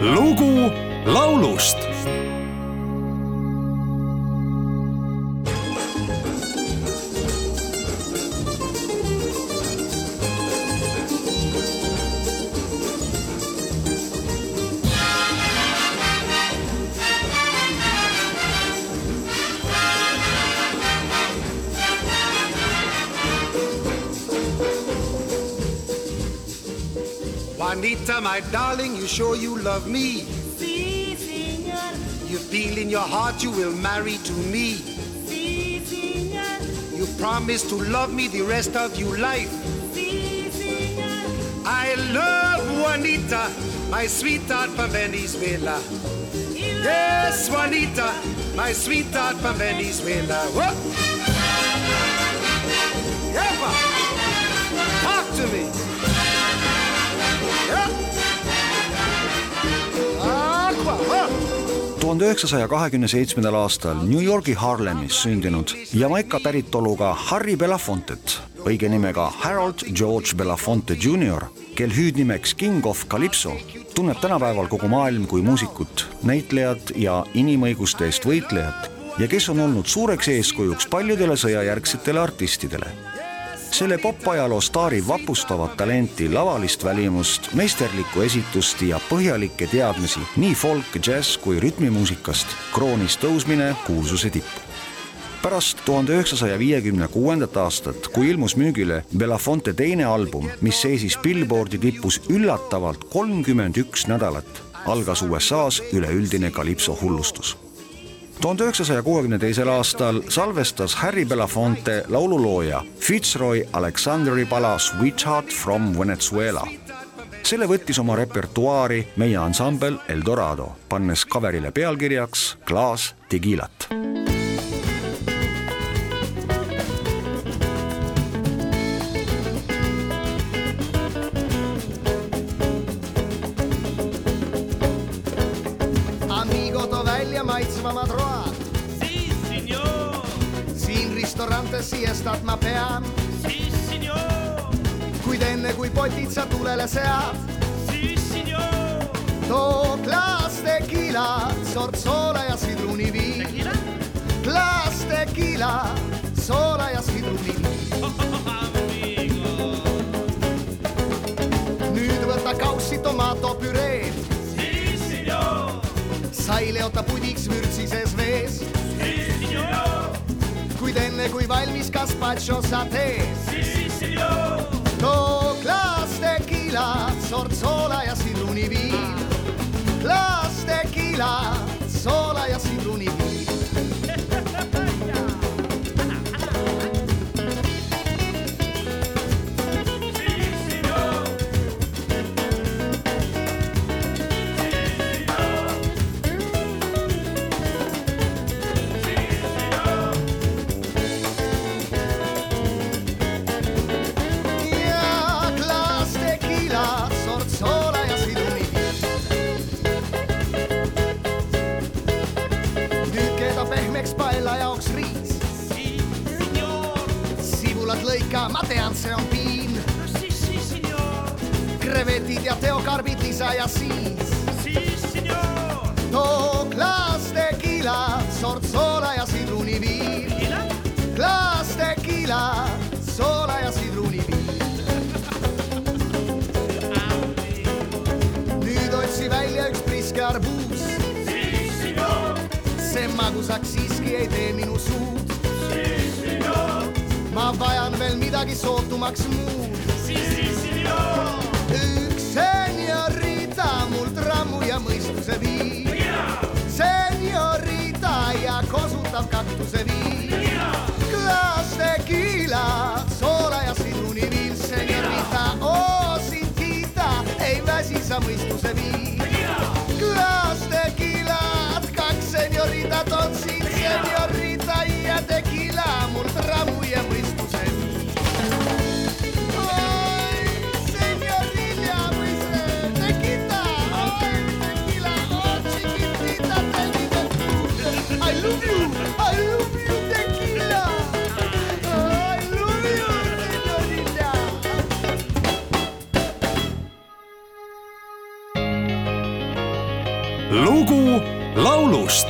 lugu laulust Juanita, my darling, you sure you love me? Sí, señor. You feel in your heart you will marry to me. Sí, señor. You promise to love me the rest of your life. Sí, señor. I love Juanita, my sweetheart from Venezuela. Yes, Juanita, my sweetheart from Venezuela. Whoa. Tuhande üheksasaja kahekümne seitsmendal aastal New Yorgi Harlemis sündinud Jamaica päritoluga Harry Belafontet, õige nimega Harold George Belafonte Jr, kel hüüdnimeks King of Calypso, tunneb tänapäeval kogu maailm kui muusikut, näitlejat ja inimõiguste eest võitlejat ja kes on olnud suureks eeskujuks paljudele sõjajärgsetele artistidele selle popajaloo staari vapustavat talenti, lavalist välimust, meisterlikku esitust ja põhjalikke teadmisi nii folk, džäss kui rütmimuusikast kroonis tõusmine kuulsuse tippu. pärast tuhande üheksasaja viiekümne kuuendat aastat, kui ilmus müügile Belafonte teine album, mis seisis Billboardi tipus üllatavalt kolmkümmend üks nädalat, algas USA-s üleüldine kalipso hullustus tuhande üheksasaja kuuekümne teisel aastal salvestas Harry Belafonte laululooja Fitzroy Alexandri pala Sweetheart from Venezuela. selle võttis oma repertuaari meie ansambel Eldorado, pannes coverile pealkirjaks Klaas Tegilat maitsvamad road, Sí, señor. siin ristorantes siestat ma pean, Sí, señor. kuid enne kui potid sa tulele sead, Sí, señor. too klaas tekiila, sort soola ja sidruniviin, Tequila. klaas tekiila, soola ja sidruniviin. Amigo. nüüd võta kaussi señor. Saileota pudiks vürtsi sees vees, kuid enne kui valmis gazpacho sa señor. too klaas tekiila, sort soola ja sidruniviin, klaas tekiila, sibulad lõika, ma tean, see on piin, Sí, sí, señor. krevetid ja teokarbid lisa ja siis Sí, señor. too klaas tekiila, sort soola ja sidruniviin, Tequila. klaas tekiila, soola ja sidruniviin. nüüd otsi välja üks priske arbuus, see magusaks siiski ei tee minu señor. Ma vajan veel midagi sootumaks muud. Üks seniorita mult rammu ja mõistuse viib, seniorita ja kosutab kaktuse viib. klaas tekiila, soola ja sidruniviil, seniorita, oo sind kiita, ei väsi sa mõistuse viib. love you. I love you, tequila. I love you, señorita. lugu laulust